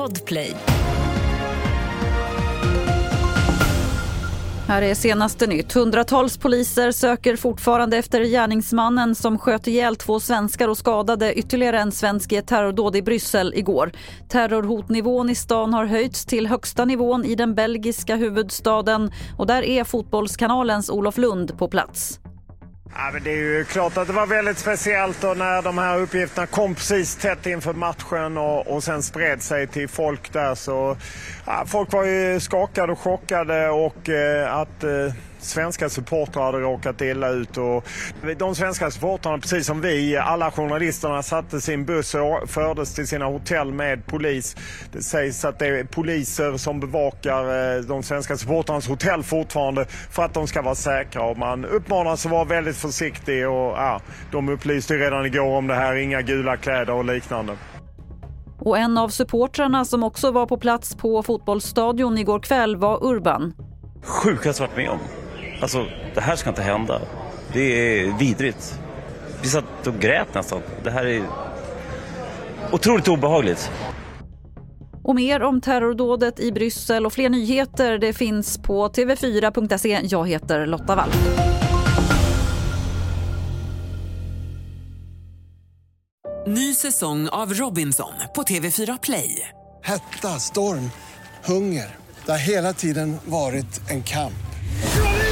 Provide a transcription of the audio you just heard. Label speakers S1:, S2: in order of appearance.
S1: Podplay.
S2: Här är senaste nytt. Hundratals poliser söker fortfarande efter gärningsmannen som sköt ihjäl två svenskar och skadade ytterligare en svensk i ett terrordåd i Bryssel igår. Terrorhotnivån i stan har höjts till högsta nivån i den belgiska huvudstaden och där är Fotbollskanalens Olof Lund på plats.
S3: Ja, men det är ju klart att det var väldigt speciellt och när de här uppgifterna kom precis tätt inför matchen och, och sen spred sig till folk där. Så ja, folk var ju skakade och chockade och eh, att eh, svenska supportrar hade råkat illa ut. Och de svenska supportrarna, precis som vi, alla journalisterna satte sin buss och fördes till sina hotell med polis. Det sägs att det är poliser som bevakar eh, de svenska supportrarnas hotell fortfarande för att de ska vara säkra. Och man uppmanas att vara väldigt försiktig och ja, de upplyste redan igår om det här, inga gula kläder och liknande.
S2: Och en av supportrarna som också var på plats på fotbollsstadion igår kväll var Urban.
S4: Sjukast varit med om. Alltså, det här ska inte hända. Det är vidrigt. Vi satt och grät nästan. Det här är otroligt obehagligt.
S2: Och mer om terrordådet i Bryssel och fler nyheter det finns på tv4.se. Jag heter Lotta Wall.
S1: Ny säsong av Robinson på TV4 Play.
S5: Hetta, storm, hunger. Det har hela tiden varit en kamp.